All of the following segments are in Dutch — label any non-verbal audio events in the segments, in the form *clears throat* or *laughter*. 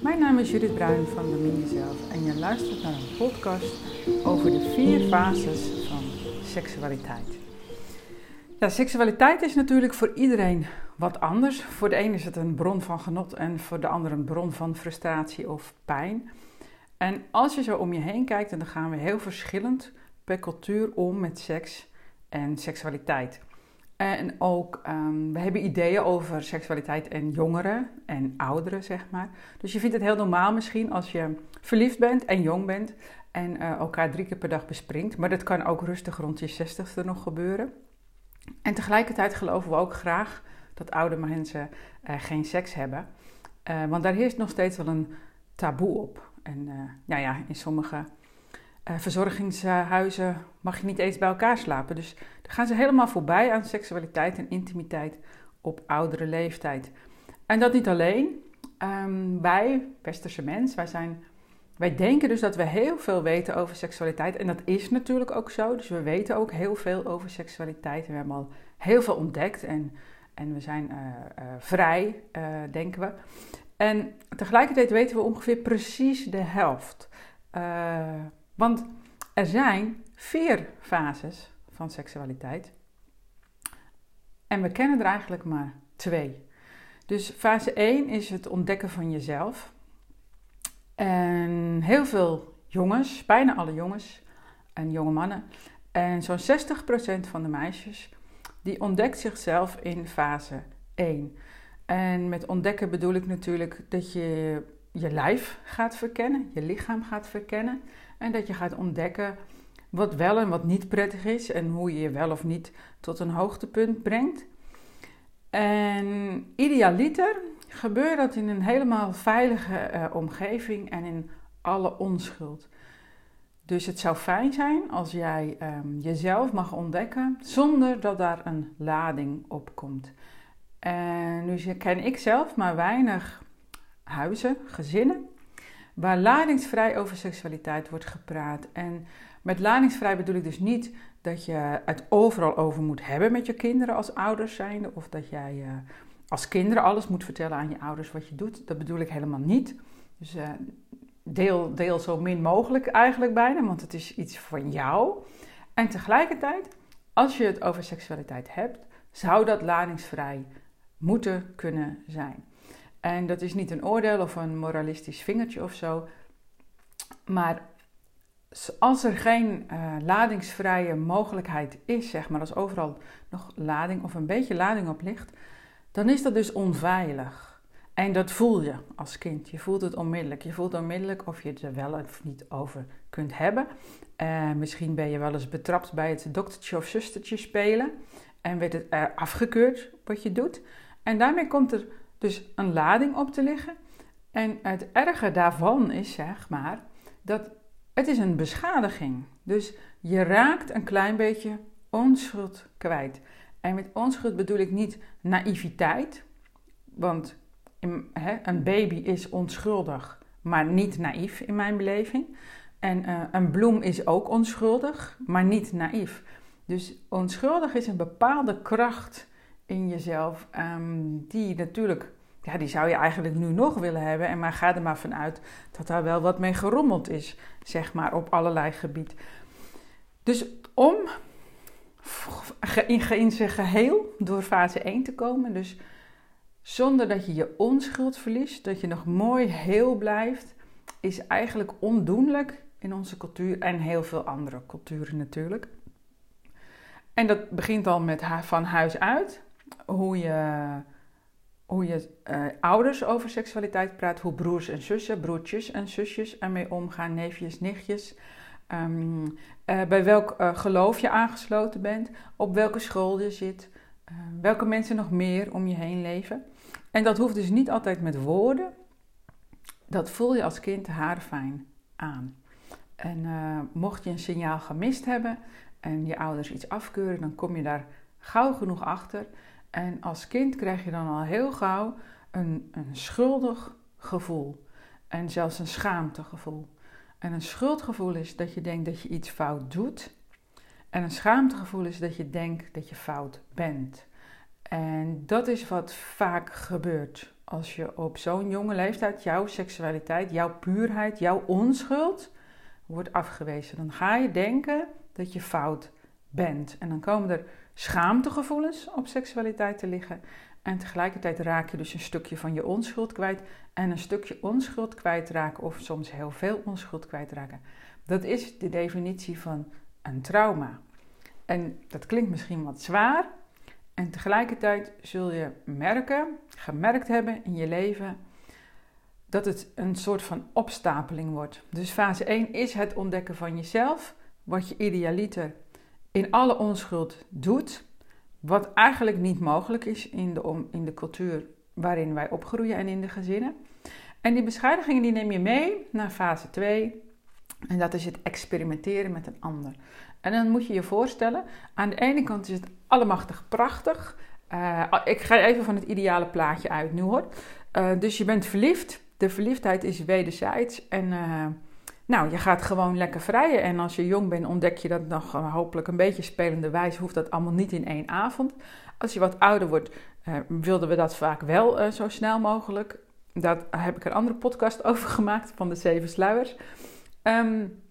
Mijn naam is Judith Bruin van Bemin Jezelf en je luistert naar een podcast over de vier fases van seksualiteit. Seksualiteit is natuurlijk voor iedereen wat anders. Voor de een is het een bron van genot en voor de ander een bron van frustratie of pijn. En als je zo om je heen kijkt, dan gaan we heel verschillend per cultuur om met seks en seksualiteit. En ook, um, we hebben ideeën over seksualiteit en jongeren en ouderen, zeg maar. Dus je vindt het heel normaal misschien als je verliefd bent en jong bent en uh, elkaar drie keer per dag bespringt. Maar dat kan ook rustig rond je zestigste nog gebeuren. En tegelijkertijd geloven we ook graag dat oude mensen uh, geen seks hebben. Uh, want daar heerst nog steeds wel een taboe op. En nou ja, in sommige verzorgingshuizen mag je niet eens bij elkaar slapen. Dus dan gaan ze helemaal voorbij aan seksualiteit en intimiteit op oudere leeftijd. En dat niet alleen. Um, wij, westerse mens, wij, zijn, wij denken dus dat we heel veel weten over seksualiteit. En dat is natuurlijk ook zo. Dus we weten ook heel veel over seksualiteit. En we hebben al heel veel ontdekt. En, en we zijn uh, uh, vrij, denken we. En tegelijkertijd weten we ongeveer precies de helft. Want er zijn vier fases van seksualiteit. En we kennen er eigenlijk maar twee. Dus fase 1 is het ontdekken van jezelf. En heel veel jongens, bijna alle jongens en jonge mannen, en zo'n 60% van de meisjes, die ontdekt zichzelf in fase 1. En met ontdekken bedoel ik natuurlijk dat je je lijf gaat verkennen, je lichaam gaat verkennen. En dat je gaat ontdekken wat wel en wat niet prettig is en hoe je je wel of niet tot een hoogtepunt brengt. En idealiter gebeurt dat in een helemaal veilige uh, omgeving en in alle onschuld. Dus het zou fijn zijn als jij um, jezelf mag ontdekken zonder dat daar een lading op komt. En nu ken ik zelf maar weinig huizen, gezinnen, waar ladingsvrij over seksualiteit wordt gepraat. En met ladingsvrij bedoel ik dus niet dat je het overal over moet hebben met je kinderen als ouders zijnde. Of dat jij uh, als kinderen alles moet vertellen aan je ouders wat je doet. Dat bedoel ik helemaal niet. Dus uh, deel, deel zo min mogelijk eigenlijk bijna, want het is iets van jou. En tegelijkertijd, als je het over seksualiteit hebt, zou dat ladingsvrij moeten kunnen zijn. En dat is niet een oordeel of een moralistisch vingertje of zo. Maar als er geen uh, ladingsvrije mogelijkheid is, zeg maar, als overal nog lading of een beetje lading op ligt, dan is dat dus onveilig. En dat voel je als kind. Je voelt het onmiddellijk. Je voelt onmiddellijk of je het er wel of niet over kunt hebben. Uh, misschien ben je wel eens betrapt bij het doktertje of zustertje spelen. En werd het uh, afgekeurd wat je doet. En daarmee komt er dus een lading op te liggen. En het erge daarvan is, zeg maar, dat het is een beschadiging. Dus je raakt een klein beetje onschuld kwijt. En met onschuld bedoel ik niet naïviteit. Want een baby is onschuldig, maar niet naïef in mijn beleving. En uh, een bloem is ook onschuldig, maar niet naïef. Dus onschuldig is een bepaalde kracht in jezelf, um, die natuurlijk ja, die zou je eigenlijk nu nog willen hebben. En maar ga er maar vanuit dat daar wel wat mee gerommeld is, zeg maar, op allerlei gebied. Dus om in zijn geheel door fase 1 te komen, dus zonder dat je je onschuld verliest, dat je nog mooi heel blijft, is eigenlijk ondoenlijk in onze cultuur en heel veel andere culturen natuurlijk. En dat begint al met van huis uit, hoe je uh, ouders over seksualiteit praat, hoe broers en zussen, broertjes en zusjes ermee omgaan, neefjes, nichtjes. Um, uh, bij welk uh, geloof je aangesloten bent, op welke school je zit, welke mensen nog meer om je heen leven. En dat hoeft dus niet altijd met woorden. Dat voel je als kind haarfijn aan. En mocht je een signaal gemist hebben en je ouders iets afkeuren, dan kom je daar gauw genoeg achter. En als kind krijg je dan al heel gauw een, een schuldig gevoel. En zelfs een schaamtegevoel. En een schuldgevoel is dat je denkt dat je iets fout doet. En een schaamtegevoel is dat je denkt dat je fout bent. En dat is wat vaak gebeurt als je op zo'n jonge leeftijd jouw seksualiteit, jouw puurheid, jouw onschuld wordt afgewezen. Dan ga je denken dat je fout bent. En dan komen er schaamtegevoelens op seksualiteit te liggen. En tegelijkertijd raak je dus een stukje van je onschuld kwijt. En een stukje onschuld kwijtraken, of soms heel veel onschuld kwijtraken. Dat is de definitie van een trauma. En dat klinkt misschien wat zwaar. En tegelijkertijd zul je merken, gemerkt hebben in je leven, dat het een soort van opstapeling wordt. Dus fase 1 is het ontdekken van jezelf, wat je idealiter in alle onschuld doet, wat eigenlijk niet mogelijk is in de, in de cultuur waarin wij opgroeien en in de gezinnen. En die bescheidigingen die neem je mee naar fase 2. En dat is het experimenteren met een ander. En dan moet je je voorstellen, aan de ene kant is het allemachtig prachtig. Uh, ik ga even van het ideale plaatje uit nu hoor. Uh, dus je bent verliefd. De verliefdheid is wederzijds. En uh, nou, je gaat gewoon lekker vrijen. En als je jong bent, ontdek je dat nog hopelijk een beetje spelende wijze. Hoeft dat allemaal niet in één avond. Als je wat ouder wordt, wilden we dat vaak wel zo snel mogelijk. Daar heb ik een andere podcast *laughs* over gemaakt van de Zeven Sluiers. Um,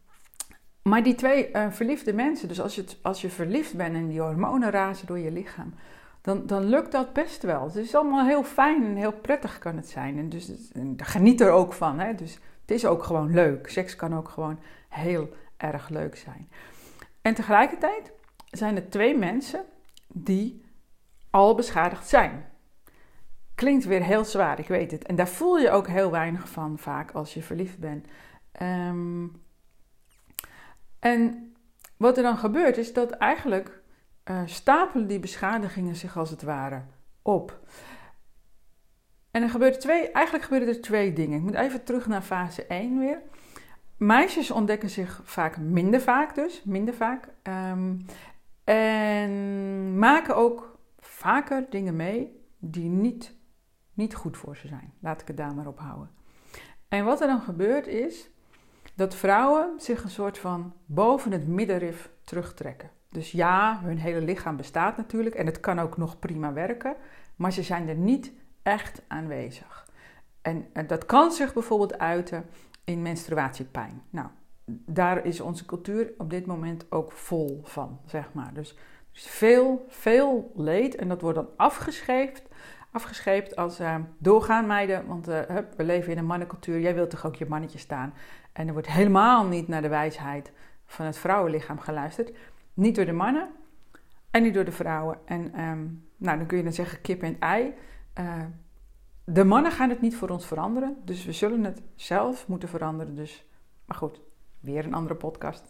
maar die twee uh, verliefde mensen, dus als je, als je verliefd bent en die hormonen razen door je lichaam, dan, dan lukt dat best wel. Het is allemaal heel fijn en heel prettig kan het zijn. En dus en geniet er ook van. Hè? Dus het is ook gewoon leuk. Seks kan ook gewoon heel erg leuk zijn. En tegelijkertijd zijn er twee mensen die al beschadigd zijn. Klinkt weer heel zwaar, ik weet het. En daar voel je ook heel weinig van vaak als je verliefd bent. Um, en wat er dan gebeurt is dat eigenlijk uh, stapelen die beschadigingen zich als het ware op. En er gebeurt twee, eigenlijk gebeuren er twee dingen. Ik moet even terug naar fase 1 weer. Meisjes ontdekken zich vaak minder vaak dus, minder vaak. Um, en maken ook vaker dingen mee die niet, niet goed voor ze zijn. Laat ik het daar maar op houden. En wat er dan gebeurt is dat vrouwen zich een soort van boven het middenrif terugtrekken. Dus ja, hun hele lichaam bestaat natuurlijk en het kan ook nog prima werken, maar ze zijn er niet echt aanwezig. En, dat kan zich bijvoorbeeld uiten in menstruatiepijn. Nou, daar is onze cultuur op dit moment ook vol van, zeg maar. Dus, veel, veel leed en dat wordt dan afgescheept, afgescheept als uh, doorgaan meiden, want uh, we leven in een mannencultuur, jij wilt toch ook je mannetje staan. En er wordt helemaal niet naar de wijsheid van het vrouwenlichaam geluisterd. Niet door de mannen en niet door de vrouwen. En um, nou, dan kun je dan zeggen kip en ei. Uh, de mannen gaan het niet voor ons veranderen. Dus we zullen het zelf moeten veranderen. Dus, maar goed, weer een andere podcast.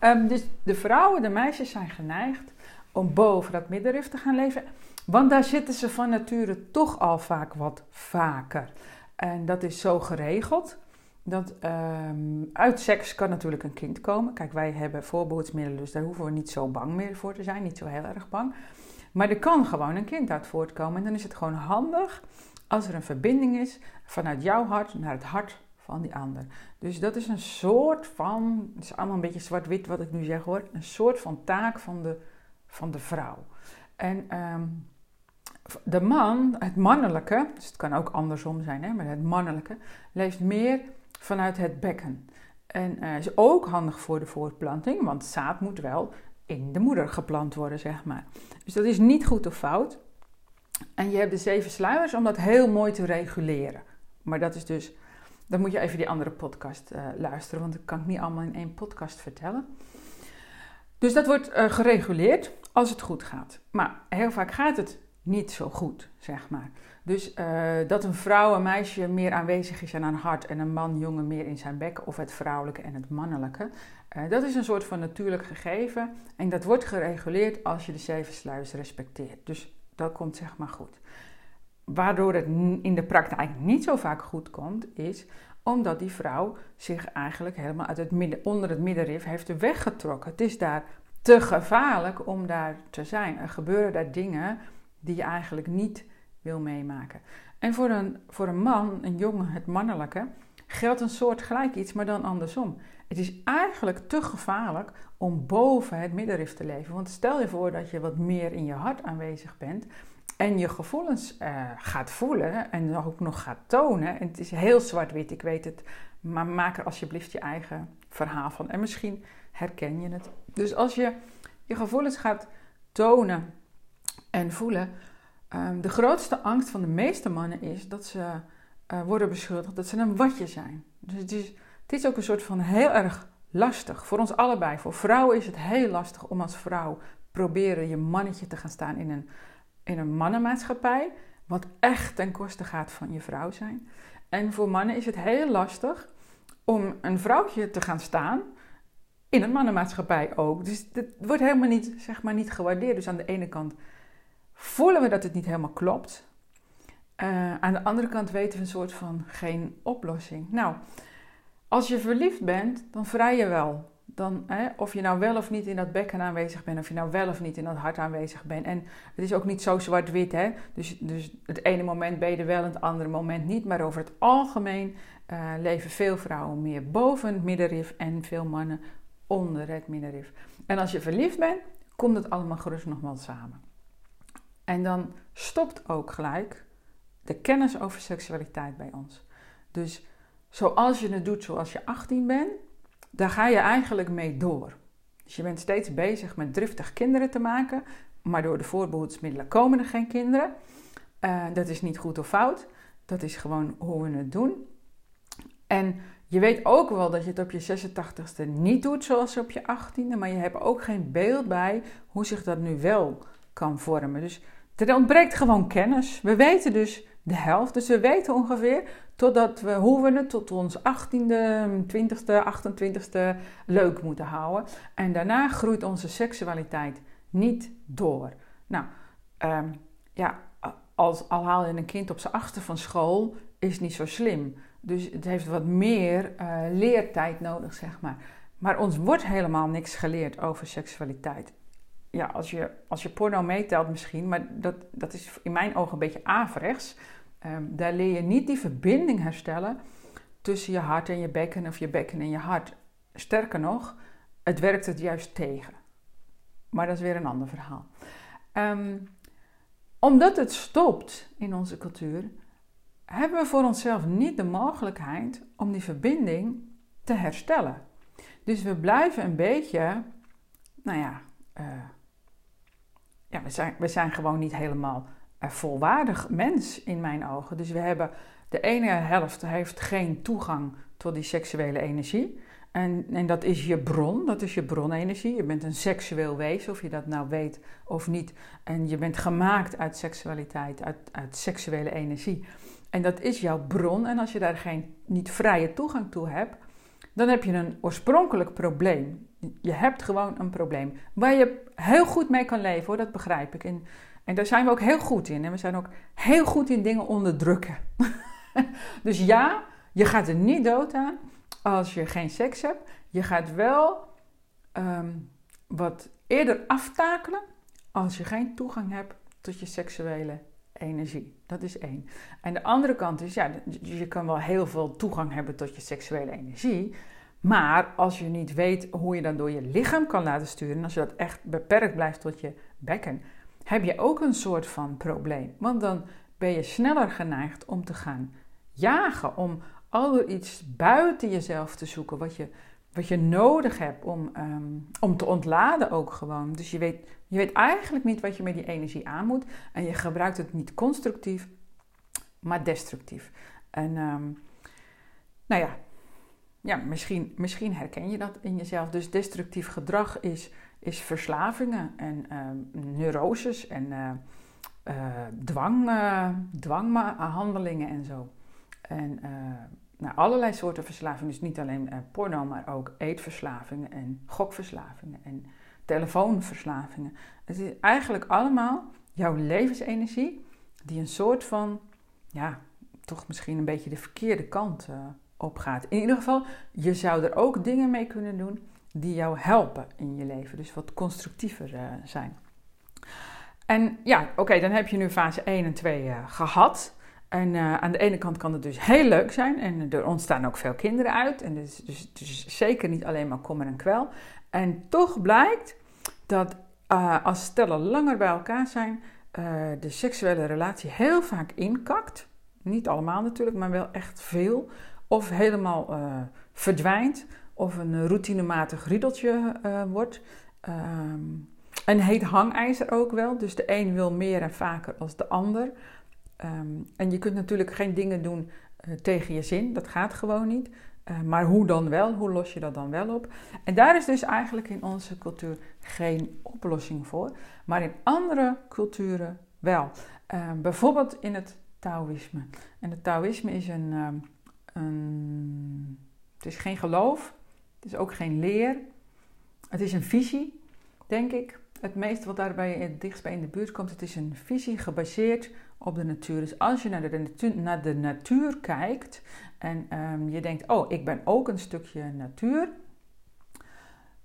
um, *laughs* dus de vrouwen, de meisjes zijn geneigd om boven dat middenrif te gaan leven. Want daar zitten ze van nature toch al vaak wat vaker. En dat is zo geregeld dat um, uit seks kan natuurlijk een kind komen. Kijk, wij hebben voorbehoedsmiddelen, dus daar hoeven we niet zo bang meer voor te zijn. Niet zo heel erg bang. Maar er kan gewoon een kind uit voortkomen. En dan is het gewoon handig als er een verbinding is vanuit jouw hart naar het hart van die ander. Dus dat is een soort van, het is allemaal een beetje zwart-wit wat ik nu zeg hoor, een soort van taak van de, van de vrouw. En um, de man, het mannelijke, dus het kan ook andersom zijn, hè, maar het mannelijke, leeft meer vanuit het bekken. En uh, is ook handig voor de voortplanting, want zaad moet wel in de moeder geplant worden, zeg maar. Dus dat is niet goed of fout. En je hebt de zeven sluiers om dat heel mooi te reguleren. Maar dat is dus, dan moet je even die andere podcast uh, luisteren, want dat kan ik niet allemaal in één podcast vertellen. Dus dat wordt uh, gereguleerd als het goed gaat. Maar heel vaak gaat het niet zo goed, zeg maar. Dus uh, dat een vrouw, een meisje meer aanwezig is aan haar hart en een man, jongen meer in zijn bek, of het vrouwelijke en het mannelijke, dat is een soort van natuurlijk gegeven en dat wordt gereguleerd als je de zeven sluizen respecteert. Dus dat komt zeg maar goed. Waardoor het in de praktijk niet zo vaak goed komt, is omdat die vrouw zich eigenlijk helemaal uit het midden, onder het middenrif heeft weggetrokken. Het is daar te gevaarlijk om daar te zijn. Er gebeuren daar dingen die je eigenlijk niet wil meemaken. En voor een, voor een man, een jongen, het mannelijke, geldt een soort gelijk iets, maar dan andersom. Het is eigenlijk te gevaarlijk om boven het middenrif te leven. Want stel je voor dat je wat meer in je hart aanwezig bent en je gevoelens uh, gaat voelen en ook nog gaat tonen. En het is heel zwart-wit, ik weet het. Maar maak er alsjeblieft je eigen verhaal van. En misschien herken je het. Dus als je je gevoelens gaat tonen en voelen. Um, de grootste angst van de meeste mannen is dat ze uh, worden beschuldigd dat ze een watje zijn. Dus het is, het is ook een soort van heel erg lastig voor ons allebei. Voor vrouwen is het heel lastig om als vrouw proberen je mannetje te gaan staan in een, in een mannenmaatschappij. Wat echt ten koste gaat van je vrouw zijn. En voor mannen is het heel lastig om een vrouwtje te gaan staan in een mannenmaatschappij ook. Dus het wordt helemaal niet, zeg maar, niet gewaardeerd. Dus aan de ene kant voelen we dat het niet helemaal klopt. Uh, aan de andere kant weten we een soort van geen oplossing. Nou, als je verliefd bent, dan vrij je wel. Dan, hè, of je nou wel of niet in dat bekken aanwezig bent, of je nou wel of niet in dat hart aanwezig bent. En het is ook niet zo zwart-wit, hè. Dus, dus het ene moment ben je wel, het andere moment niet. Maar over het algemeen uh, leven veel vrouwen meer boven het middenrif en veel mannen onder het middenrif. En als je verliefd bent, komt het allemaal gerust wel samen. En dan stopt ook gelijk de kennis over seksualiteit bij ons. Dus zoals je het doet zoals je 18 bent, daar ga je eigenlijk mee door. Dus je bent steeds bezig met driftig kinderen te maken, maar door de voorbehoedsmiddelen komen er geen kinderen. Uh, dat is niet goed of fout, dat is gewoon hoe we het doen. En je weet ook wel dat je het op je 86ste niet doet zoals op je 18e, maar je hebt ook geen beeld bij hoe zich dat nu wel kan vormen. Dus er ontbreekt gewoon kennis. We weten dus de helft. Dus we weten ongeveer totdat we, hoe we het tot ons 18e, 20e, 28e leuk moeten houden. En daarna groeit onze seksualiteit niet door. Nou, um, ja, als, al haal je een kind op zijn achter van school, is niet zo slim. Dus het heeft wat meer uh, leertijd nodig, zeg maar. Maar ons wordt helemaal niks geleerd over seksualiteit ja, als je, als je porno meetelt misschien, maar dat, dat is in mijn ogen een beetje averechts. Um, daar leer je niet die verbinding herstellen tussen je hart en je bekken of je bekken en je hart. Sterker nog, het werkt het juist tegen. Maar dat is weer een ander verhaal. Um, omdat het stopt in onze cultuur, hebben we voor onszelf niet de mogelijkheid om die verbinding te herstellen. Dus we blijven een beetje, nou ja, uh, ja, we zijn, we zijn gewoon niet helemaal volwaardig mens in mijn ogen. Dus we hebben de ene helft heeft geen toegang tot die seksuele energie. En, en dat is je bron, dat is je bronenergie. Je bent een seksueel wezen, of je dat nou weet of niet. En je bent gemaakt uit seksualiteit, uit, uit seksuele energie. En dat is jouw bron. En als je daar geen, niet vrije toegang toe hebt, dan heb je een oorspronkelijk probleem. Je hebt gewoon een probleem waar je heel goed mee kan leven hoor, dat begrijp ik. En, en daar zijn we ook heel goed in. En we zijn ook heel goed in dingen onderdrukken. *laughs* dus ja, je gaat er niet dood aan als je geen seks hebt. Je gaat wel ehm, wat eerder aftakelen als je geen toegang hebt tot je seksuele energie. Dat is één. En de andere kant is, ja, je kan wel heel veel toegang hebben tot je seksuele energie. Maar als je niet weet hoe je dat door je lichaam kan laten sturen, als je dat echt beperkt blijft tot je bekken, heb je ook een soort van probleem. Want dan ben je sneller geneigd om te gaan jagen, om al iets buiten jezelf te zoeken, wat je, wat je nodig hebt om, um, om te ontladen ook gewoon. Dus je weet, je weet eigenlijk niet wat je met die energie aan moet en je gebruikt het niet constructief, maar destructief. En um, nou ja, ja, misschien, misschien herken je dat in jezelf. Dus destructief gedrag is, is verslavingen en uh, neuroses en uh, uh, dwang, dwanghandelingen en zo. En nou, allerlei soorten verslavingen. Dus niet alleen porno, maar ook eetverslavingen en gokverslavingen en telefoonverslavingen. Het is eigenlijk allemaal jouw levensenergie die een soort van, ja, toch misschien een beetje de verkeerde kant In ieder geval, je zou er ook dingen mee kunnen doen die jou helpen in je leven. Dus wat constructiever uh, zijn. En ja, oké, dan heb je nu fase 1 en 2 uh, eh, gehad. En uh, aan de ene kant kan het dus heel leuk zijn. En er ontstaan ook veel kinderen uit. En dus, dus, dus zeker niet alleen maar kommer en kwel. En toch blijkt dat als stellen langer bij elkaar zijn, de seksuele relatie heel vaak inkakt. Niet allemaal natuurlijk, maar wel echt veel. Of helemaal verdwijnt. Of een routinematig riedeltje wordt. Um, een heet hangijzer ook wel. Dus de een wil meer en vaker als de ander. Ehm, en je kunt natuurlijk geen dingen doen uh, tegen je zin. Dat gaat gewoon niet. Maar hoe dan wel? Hoe los je dat dan wel op? En daar is dus eigenlijk in onze cultuur geen oplossing voor. Maar in andere culturen wel. Uh, bijvoorbeeld in het Taoïsme. En het Taoïsme is een, Het is geen geloof. Het is ook geen leer. Het is een visie, denk ik het meeste wat daarbij het dichtst bij in de buurt komt, het is een visie gebaseerd op de natuur. Dus als je naar de natuur, naar de natuur kijkt en um, je denkt, oh, ik ben ook een stukje natuur,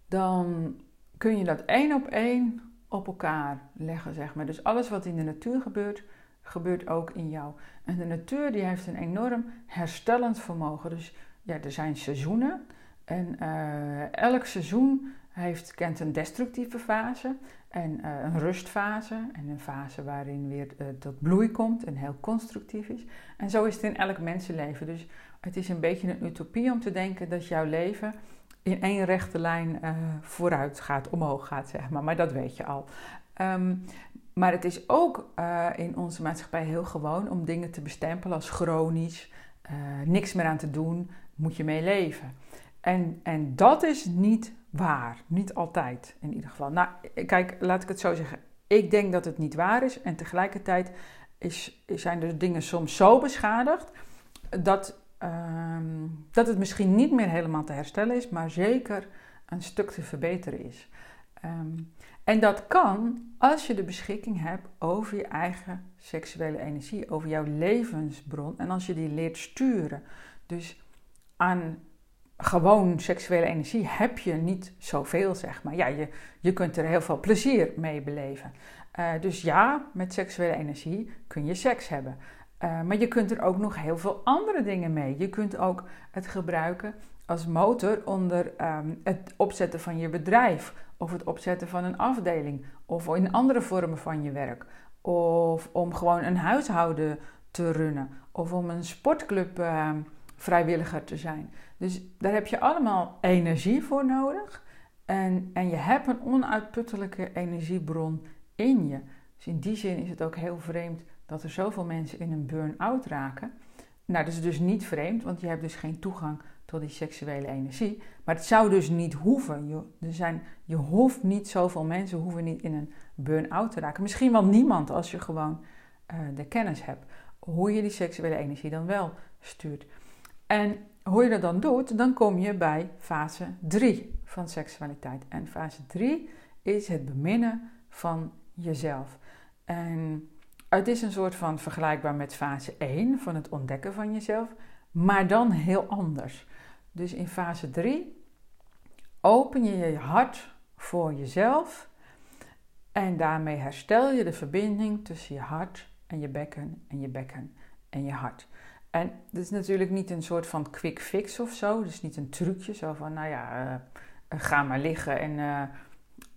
dan kun je dat één op één op elkaar leggen, zeg maar. Dus alles wat in de natuur gebeurt, gebeurt ook in jou. En de natuur die heeft een enorm herstellend vermogen. Dus ja, er zijn seizoenen en uh, elk seizoen heeft, kent een destructieve fase en uh, een rustfase en een fase waarin weer uh, tot bloei komt en heel constructief is. En zo is het in elk mensenleven. Dus het is een beetje een utopie om te denken dat jouw leven in één rechte lijn vooruit gaat, omhoog gaat, zeg maar. Maar dat weet je al. Um, maar het is ook in onze maatschappij heel gewoon om dingen te bestempelen als chronisch, niks meer aan te doen, moet je mee leven. En, en dat is niet waar. Niet altijd in ieder geval. Nou, kijk, laat ik het zo zeggen. Ik denk dat het niet waar is. En tegelijkertijd is, zijn de dingen soms zo beschadigd dat, ehm, dat het misschien niet meer helemaal te herstellen is, maar zeker een stuk te verbeteren is. Ehm, en dat kan als je de beschikking hebt over je eigen seksuele energie, over jouw levensbron en als je die leert sturen. Dus aan gewoon seksuele energie heb je niet zoveel, zeg maar. Ja, je, je kunt er heel veel plezier mee beleven. Uh, dus ja, met seksuele energie kun je seks hebben. Uh, maar je kunt er ook nog heel veel andere dingen mee. Je kunt ook het gebruiken als motor onder um, het opzetten van je bedrijf, of het opzetten van een afdeling, of in andere vormen van je werk, of om gewoon een huishouden te runnen, of om een sportclub uh, vrijwilliger te zijn. Dus daar heb je allemaal energie voor nodig. En, en je hebt een onuitputtelijke energiebron in je. Dus in die zin is het ook heel vreemd dat er zoveel mensen in een burn-out raken. Nou, dat is dus niet vreemd, want je hebt dus geen toegang tot die seksuele energie. Maar het zou dus niet hoeven. Je, er zijn, je hoeft niet zoveel mensen hoeven niet in een burn-out te raken. Misschien wel niemand als je gewoon uh, de kennis hebt. Hoe je die seksuele energie dan wel stuurt. En hoe je dat dan doet, dan kom je bij fase 3 van seksualiteit. En fase 3 is het beminnen van jezelf. En het is een soort van vergelijkbaar met fase 1 van het ontdekken van jezelf, maar dan heel anders. Dus in fase 3 open je je hart voor jezelf en daarmee herstel je de verbinding tussen je hart en je bekken en je bekken en je hart. En het is natuurlijk niet een soort van quick fix of zo. Dus niet een trucje zo van, nou ja, uh, ga maar liggen en, uh,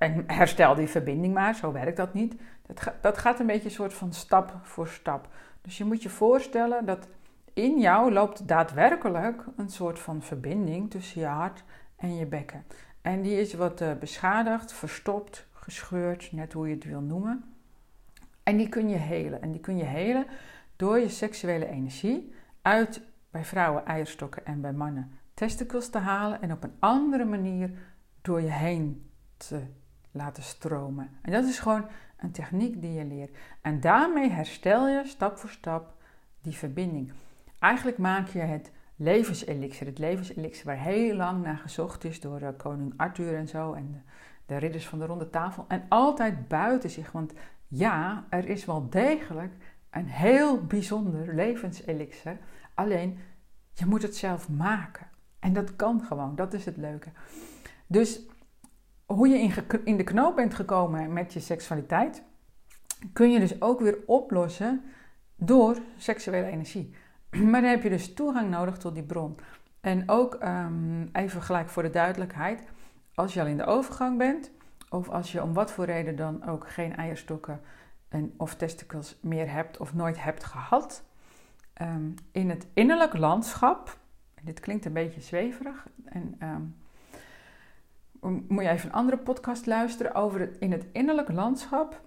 en herstel die verbinding maar. Zo werkt dat niet. Dat, dat gaat een beetje een soort van stap voor stap. Dus je moet je voorstellen dat in jou loopt daadwerkelijk een soort van verbinding tussen je hart en je bekken. En die is wat uh, beschadigd, verstopt, gescheurd, net hoe je het wil noemen. En die kun je helen. En die kun je helen door je seksuele energie uit bij vrouwen eierstokken en bij mannen testicles te halen en op een andere manier door je heen te laten stromen. En dat is gewoon een techniek die je leert. En daarmee herstel je stap voor stap die verbinding. Eigenlijk maak je het levenselixer, het levenselixer waar heel lang naar gezocht is door uh, koning Arthur en zo en de, de ridders van de ronde tafel. En altijd buiten zich, want ja, er is wel degelijk een heel bijzonder levenselixer. Alleen je moet het zelf maken. En dat kan gewoon, dat is het leuke. Dus hoe je in, in de knoop bent gekomen met je seksualiteit, kun je dus ook weer oplossen door seksuele energie. *clears throat* Maar dan heb je dus toegang nodig tot die bron. En ook um, even gelijk voor de duidelijkheid, als je al in de overgang bent, of als je om wat voor reden dan ook geen eierstokken en of testicles meer hebt of nooit hebt gehad. Ehm, in het innerlijk landschap, dit klinkt een beetje zweverig, en um, moet je even een andere podcast luisteren over het in het innerlijk landschap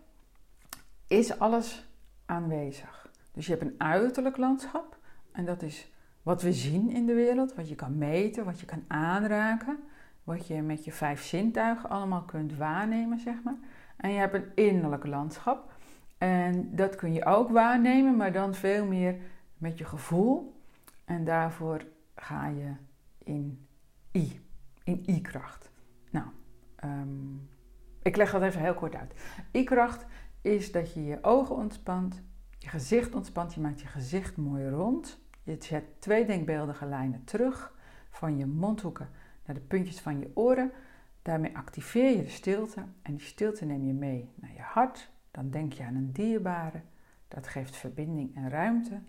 is alles aanwezig. Dus je hebt een uiterlijk landschap en dat is wat we zien in de wereld, wat je kan meten, wat je kan aanraken, wat je met je vijf zintuigen allemaal kunt waarnemen, zeg maar. En je hebt een innerlijk landschap en dat kun je ook waarnemen, maar dan veel meer met je gevoel. En daarvoor ga je in I, in I-kracht. Ehm, ik leg dat even heel kort uit. I-kracht is dat je je ogen ontspant, je gezicht ontspant, je maakt je gezicht mooi rond. Je zet twee denkbeeldige lijnen terug van je mondhoeken naar de puntjes van je oren. Daarmee activeer je de stilte en die stilte neem je mee naar je hart. Dan denk je aan een dierbare. Dat geeft verbinding en ruimte.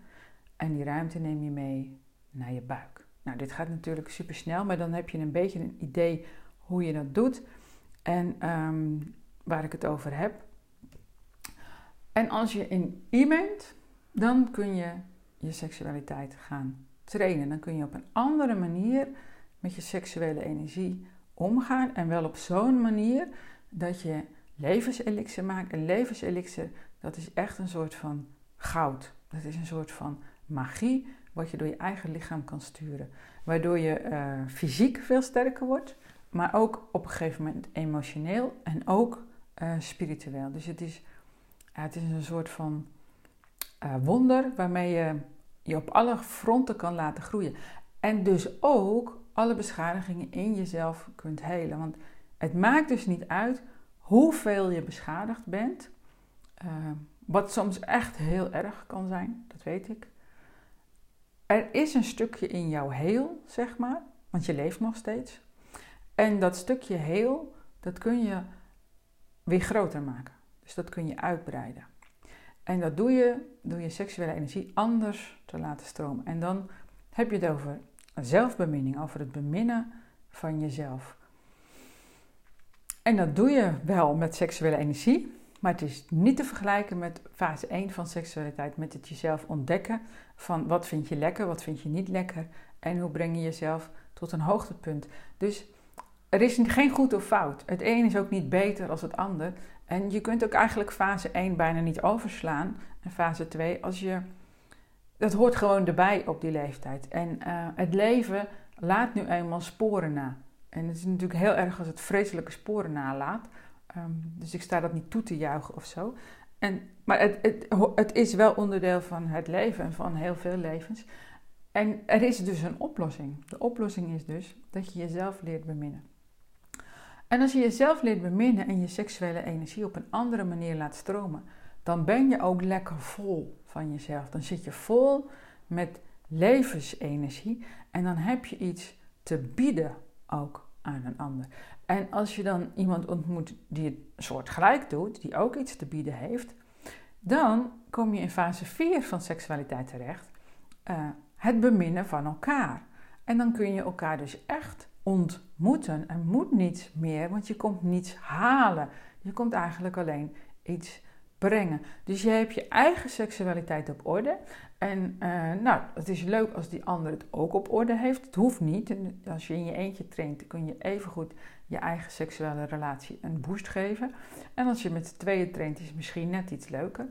En die ruimte neem je mee naar je buik. Nou, dit gaat natuurlijk super snel, maar dan heb je een beetje een idee hoe je dat doet en ehm, waar ik het over heb. En als je in I dan kun je je seksualiteit gaan trainen. Dan kun je op een andere manier met je seksuele energie omgaan. En wel op zo'n manier dat je levenselixer maakt. En levenselixer, dat is echt een soort van goud. Dat is een soort van magie wat je door je eigen lichaam kan sturen. Waardoor je uh, fysiek veel sterker wordt, maar ook op een gegeven moment emotioneel en ook uh, spiritueel. Dus het is, het is een soort van uh, wonder waarmee je je op alle fronten kan laten groeien. En dus ook alle beschadigingen in jezelf kunt helen. Want het maakt dus niet uit hoeveel je beschadigd bent. wat soms echt heel erg kan zijn, dat weet ik. Er is een stukje in jou heel, zeg maar, want je leeft nog steeds. En dat stukje heel, dat kun je weer groter maken. Dus dat kun je uitbreiden. En dat doe je door je seksuele energie anders te laten stromen. En dan heb je het over zelfbeminning, over het beminnen van jezelf. En dat doe je wel met seksuele energie, maar het is niet te vergelijken met fase 1 van seksualiteit, met het jezelf ontdekken van wat vind je lekker, wat vind je niet lekker en hoe breng je jezelf tot een hoogtepunt. Dus er is geen goed of fout. Het een is ook niet beter als het ander. En je kunt ook eigenlijk fase 1 bijna niet overslaan. En fase 2, als je. Dat hoort gewoon erbij op die leeftijd. En uh, het leven laat nu eenmaal sporen na. En het is natuurlijk heel erg als het vreselijke sporen nalaat. Um, dus ik sta dat niet toe te juichen of zo. En, maar het, het, het is wel onderdeel van het leven en van heel veel levens. En er is dus een oplossing. De oplossing is dus dat je jezelf leert beminnen. En als je jezelf leert beminnen en je seksuele energie op een andere manier laat stromen, dan ben je ook lekker vol van jezelf. Dan zit je vol met levensenergie en dan heb je iets te bieden ook aan een ander. En als je dan iemand ontmoet die het soort gelijk doet, die ook iets te bieden heeft, dan kom je in fase 4 van seksualiteit terecht. Uh, het beminnen van elkaar. En dan kun je elkaar dus echt ontmoeten. Er moet niets meer, want je komt niets halen. Je komt eigenlijk alleen iets brengen. Dus je hebt je eigen seksualiteit op orde. En uh, nou, het is leuk als die ander het ook op orde heeft. Het hoeft niet. Als je in je eentje traint, kun je evengoed je eigen seksuele relatie een boost geven. En als je met z'n tweeën traint, is misschien net iets leuker.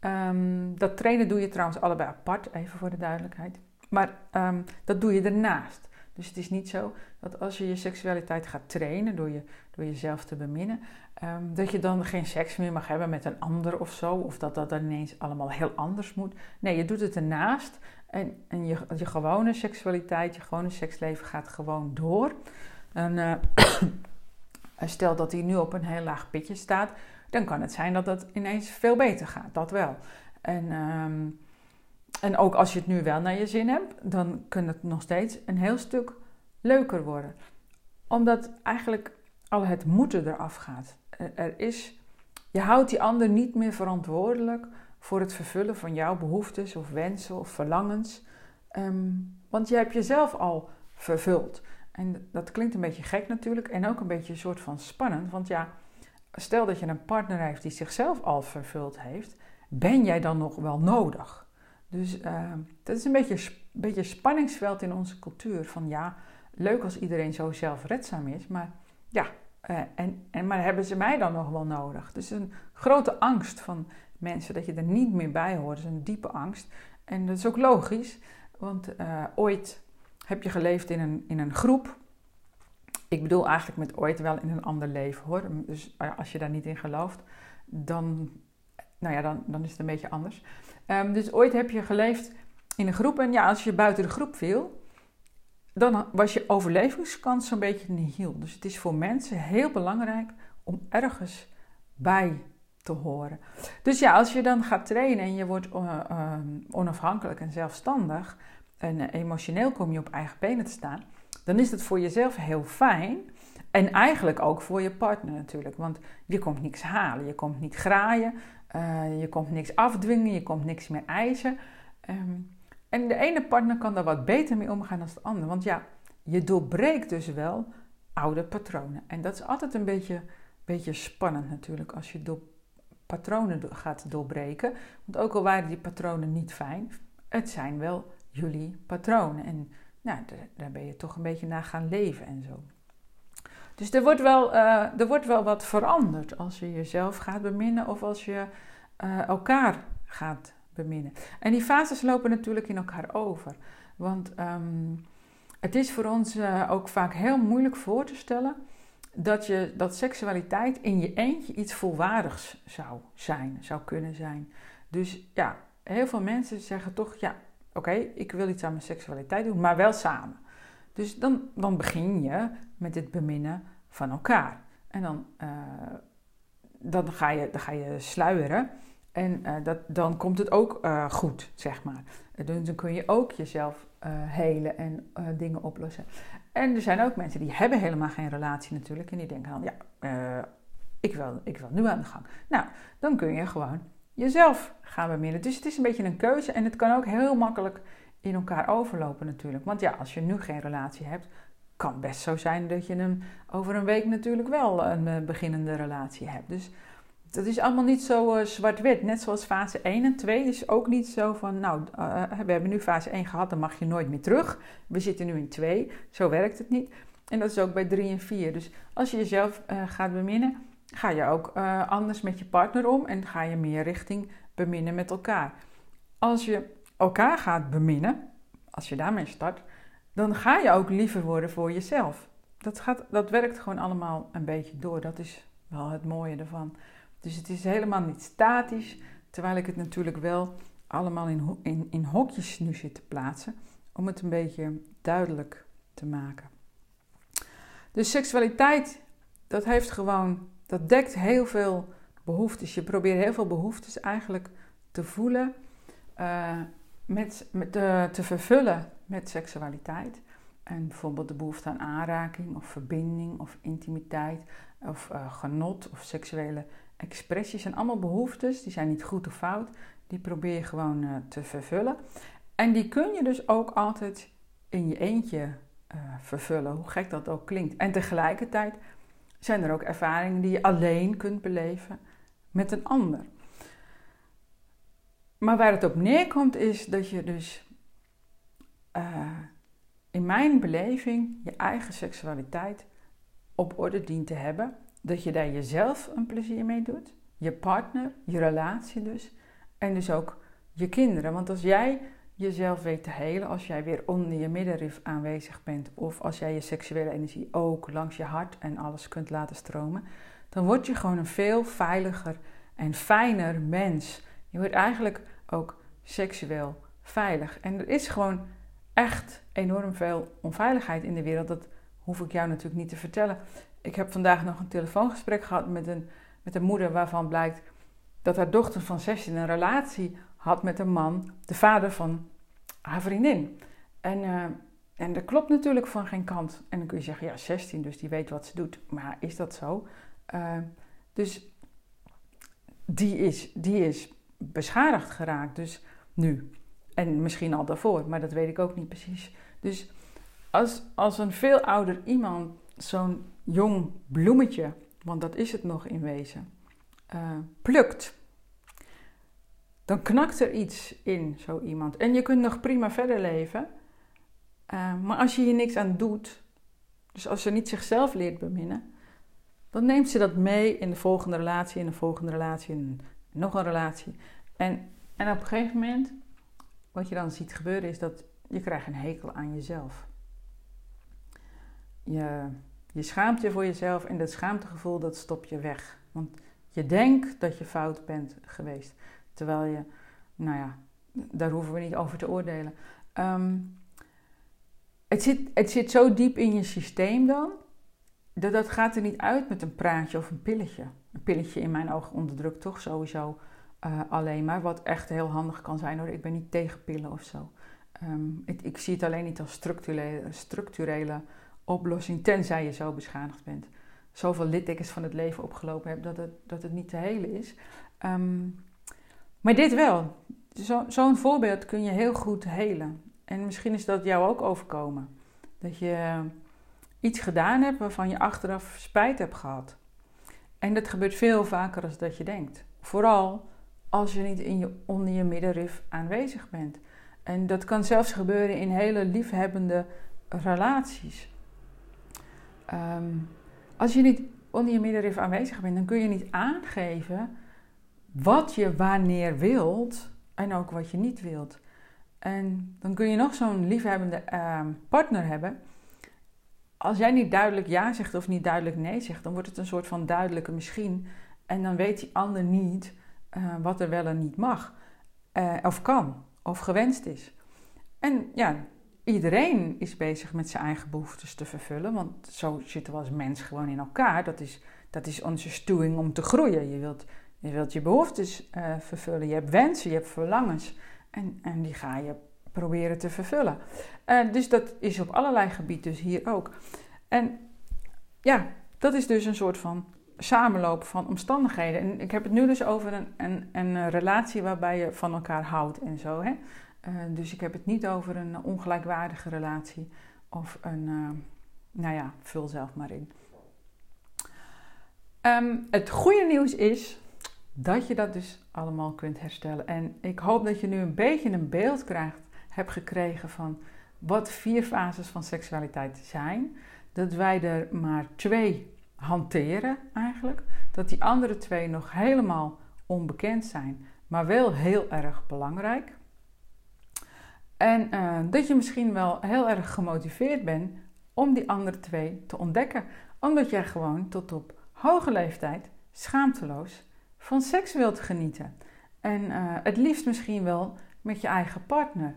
Um, dat trainen doe je trouwens allebei apart, even voor de duidelijkheid. Maar um, dat doe je ernaast. Dus het is niet zo dat als je je seksualiteit gaat trainen door, je, door jezelf te beminnen, um, dat je dan geen seks meer mag hebben met een ander of zo. Of dat dat dan ineens allemaal heel anders moet. Nee, je doet het ernaast. En, en je, je gewone seksualiteit, je gewone seksleven gaat gewoon door. En *coughs* uh, stel dat hij nu op een heel laag pitje staat, dan kan het zijn dat het ineens veel beter gaat. Dat wel. En. Um, en ook als je het nu wel naar je zin hebt, dan kan het nog steeds een heel stuk leuker worden. Omdat eigenlijk al het moeten eraf gaat. Er is, je houdt die ander niet meer verantwoordelijk voor het vervullen van jouw behoeftes of wensen of verlangens. Um, want je hebt jezelf al vervuld. En dat klinkt een beetje gek natuurlijk en ook een beetje een soort van spannend. Want ja, stel dat je een partner heeft die zichzelf al vervuld heeft, ben jij dan nog wel nodig? Dus uh, dat is een beetje, een beetje spanningsveld in onze cultuur. Van ja, leuk als iedereen zo zelfredzaam is, maar ja, uh, en, en, maar hebben ze mij dan nog wel nodig? Dus een grote angst van mensen dat je er niet meer bij hoort. Is een diepe angst. En dat is ook logisch, want uh, ooit heb je geleefd in een, in een groep. Ik bedoel eigenlijk met ooit wel in een ander leven hoor. Dus als je daar niet in gelooft, dan, nou ja, dan, dan is het een beetje anders. Um, dus ooit heb je geleefd in een groep. En ja, als je buiten de groep viel, dan was je overlevingskans zo'n beetje nihil. Dus het is voor mensen heel belangrijk om ergens bij te horen. Dus ja, als je dan gaat trainen en je wordt uh, onafhankelijk en zelfstandig en uh, emotioneel kom je op eigen benen te staan, dan is het voor jezelf heel fijn. En eigenlijk ook voor je partner natuurlijk. Want je komt niks halen, je komt niet graaien, uh, je komt niks afdwingen, je komt niks meer eisen. Um, en de ene partner kan daar wat beter mee omgaan dan de andere. Want ja, je doorbreekt dus wel oude patronen. En dat is altijd een beetje, beetje spannend natuurlijk als je door patronen gaat doorbreken. Want ook al waren die patronen niet fijn, het zijn wel jullie patronen. En nou, daar ben je toch een beetje naar gaan leven en zo. Dus er wordt wel, uh, er wordt wel wat veranderd als je jezelf gaat beminnen of als je uh, elkaar gaat beminnen. En die fases lopen natuurlijk in elkaar over. Want um, het is voor ons uh, ook vaak heel moeilijk voor te stellen dat, je, dat seksualiteit in je eentje iets volwaardigs zou zijn, zou kunnen zijn. Dus ja, heel veel mensen zeggen toch, ja, oké, ik wil iets aan mijn seksualiteit doen, maar wel samen. Dus dan, dan begin je met het beminnen van elkaar. En dan, uh, dan, ga, je, dan ga je sluieren. En uh, dat, dan komt het ook uh, goed, zeg maar. Dus dan kun je ook jezelf helen en dingen oplossen. En er zijn ook mensen die hebben helemaal geen relatie natuurlijk. En die denken dan, ja, ik, wil, ik wil nu aan de gang. Nou, dan kun je gewoon jezelf gaan beminnen. Dus het is een beetje een keuze. En het kan ook heel makkelijk in elkaar overlopen natuurlijk. Want ja, als je nu geen relatie hebt, kan best zo zijn dat je hem over een week natuurlijk wel een beginnende relatie hebt. Dus dat is allemaal niet zo uh, zwart-wit. Net zoals fase 1 en 2 is ook niet zo van, nou, uh, we hebben nu fase 1 gehad, dan mag je nooit meer terug. We zitten nu in 2, zo werkt het niet. En dat is ook bij 3 en 4. Dus als je jezelf gaat beminnen, ga je ook anders met je partner om en ga je meer richting beminnen met elkaar. Als je elkaar gaat beminnen, als je daarmee start, dan ga je ook liever worden voor jezelf. Dat, gaat, dat werkt gewoon allemaal een beetje door. Dat is wel het mooie ervan. Dus het is helemaal niet statisch, terwijl ik het natuurlijk wel allemaal in, in, in hokjes nu zit te plaatsen, om het een beetje duidelijk te maken. Dus seksualiteit, dat heeft gewoon, dat dekt heel veel behoeftes. Je probeert heel veel behoeftes eigenlijk te voelen, uh, met, met, uh, te vervullen met seksualiteit. En bijvoorbeeld de behoefte aan aanraking of verbinding of intimiteit of uh, genot of seksuele expressies zijn allemaal behoeftes, die zijn niet goed of fout. Die probeer je gewoon uh, te vervullen. En die kun je dus ook altijd in je eentje vervullen, hoe gek dat ook klinkt. En tegelijkertijd zijn er ook ervaringen die je alleen kunt beleven met een ander. Maar waar het op neerkomt is dat je dus uh, in mijn beleving je eigen seksualiteit op orde dient te hebben dat je daar jezelf een plezier mee doet, je partner, je relatie dus, en dus ook je kinderen. Want als jij jezelf weet te helen, als jij weer onder je middenrif aanwezig bent, of als jij je seksuele energie ook langs je hart en alles kunt laten stromen, dan word je gewoon een veel veiliger en fijner mens. Je wordt eigenlijk ook seksueel veilig. En er is gewoon echt enorm veel onveiligheid in de wereld. Dat hoef ik jou natuurlijk niet te vertellen ik heb vandaag nog een telefoongesprek gehad met een, met een moeder waarvan blijkt dat haar dochter van 16 een relatie had met een man, de vader van haar vriendin. En, uh, en dat klopt natuurlijk van geen kant. En dan kun je zeggen, ja, 16, dus die weet wat ze doet. Maar is dat zo? Uh, dus die is, die is beschadigd geraakt, dus nu. En misschien al daarvoor, maar dat weet ik ook niet precies. Dus als, als een veel ouder iemand zo'n jong bloemetje want dat is het nog in wezen, uh, plukt, dan knakt er iets in zo iemand. En je kunt nog prima verder leven, uh, maar als je hier niks aan doet, dus als ze niet zichzelf leert beminnen, dan neemt ze dat mee in de volgende relatie, in de volgende relatie, in nog een relatie. En, en op een gegeven moment, wat je dan ziet gebeuren, is dat je krijgt een hekel aan jezelf. Je, je schaamt je voor jezelf en dat schaamtegevoel, dat stop je weg. Want je denkt dat je fout bent geweest. Terwijl je, nou ja, daar hoeven we niet over te oordelen. Ehm, het, zit, het zit zo diep in je systeem dan, dat, dat gaat er niet uit met een praatje of een pilletje. Een pilletje in mijn ogen onderdrukt toch sowieso uh, alleen maar. Wat echt heel handig kan zijn hoor. Ik ben niet tegen pillen of zo. Ehm, ik, zie het alleen niet als structurele, structurele oplossing, tenzij je zo beschadigd bent. Zoveel littekens van het leven opgelopen hebt dat het, dat het niet te helen is. Ehm, maar dit wel. Zo'n zo voorbeeld kun je heel goed helen. En misschien is dat jou ook overkomen. Dat je iets gedaan hebt waarvan je achteraf spijt hebt gehad. En dat gebeurt veel vaker dan dat je denkt. Vooral als je niet in je, onder je middenrif aanwezig bent. En dat kan zelfs gebeuren in hele liefhebbende relaties. Ehm, als je niet onder je middenrif aanwezig bent, dan kun je niet aangeven wat je wanneer wilt en ook wat je niet wilt. En dan kun je nog zo'n liefhebbende ehm, partner hebben. Als jij niet duidelijk ja zegt of niet duidelijk nee zegt, dan wordt het een soort van duidelijke misschien. En dan weet die ander niet uh, wat er wel en niet mag, uh, of kan, of gewenst is. En ja, iedereen is bezig met zijn eigen behoeftes te vervullen, want zo zitten we als mens gewoon in elkaar. Dat is, dat is onze stuwing om te groeien. Je wilt je, wilt je behoeftes uh, vervullen, je hebt wensen, je hebt verlangens. En, en die ga je proberen te vervullen. Uh, dus dat is op allerlei gebieden, dus hier ook. En ja, dat is dus een soort van samenloop van omstandigheden. En ik heb het nu dus over een, een, een relatie waarbij je van elkaar houdt en zo. Hè? Uh, dus ik heb het niet over een ongelijkwaardige relatie of een, uh, nou ja, vul zelf maar in. Um, het goede nieuws is dat je dat dus allemaal kunt herstellen. En ik hoop dat je nu een beetje een beeld krijgt, hebt gekregen van wat vier fases van seksualiteit zijn. Dat wij er maar twee hanteren eigenlijk. Dat die andere twee nog helemaal onbekend zijn, maar wel heel erg belangrijk. En uh, dat je misschien wel heel erg gemotiveerd bent om die andere twee te ontdekken. Omdat jij gewoon tot op hoge leeftijd schaamteloos van seks wilt genieten. En uh, het liefst misschien wel met je eigen partner.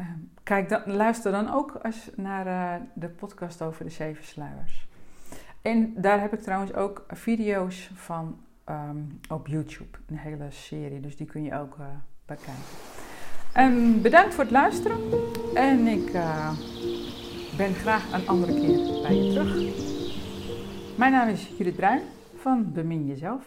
Uh, kijk, dan, luister dan ook eens naar uh, de podcast over de zeven sluiers. En daar heb ik trouwens ook video's van um, op YouTube. Een hele serie, dus die kun je ook bekijken. Um, bedankt voor het luisteren. En ik ben graag een andere keer bij je terug. Mijn naam is Judith Bruin van Bemin Jezelf.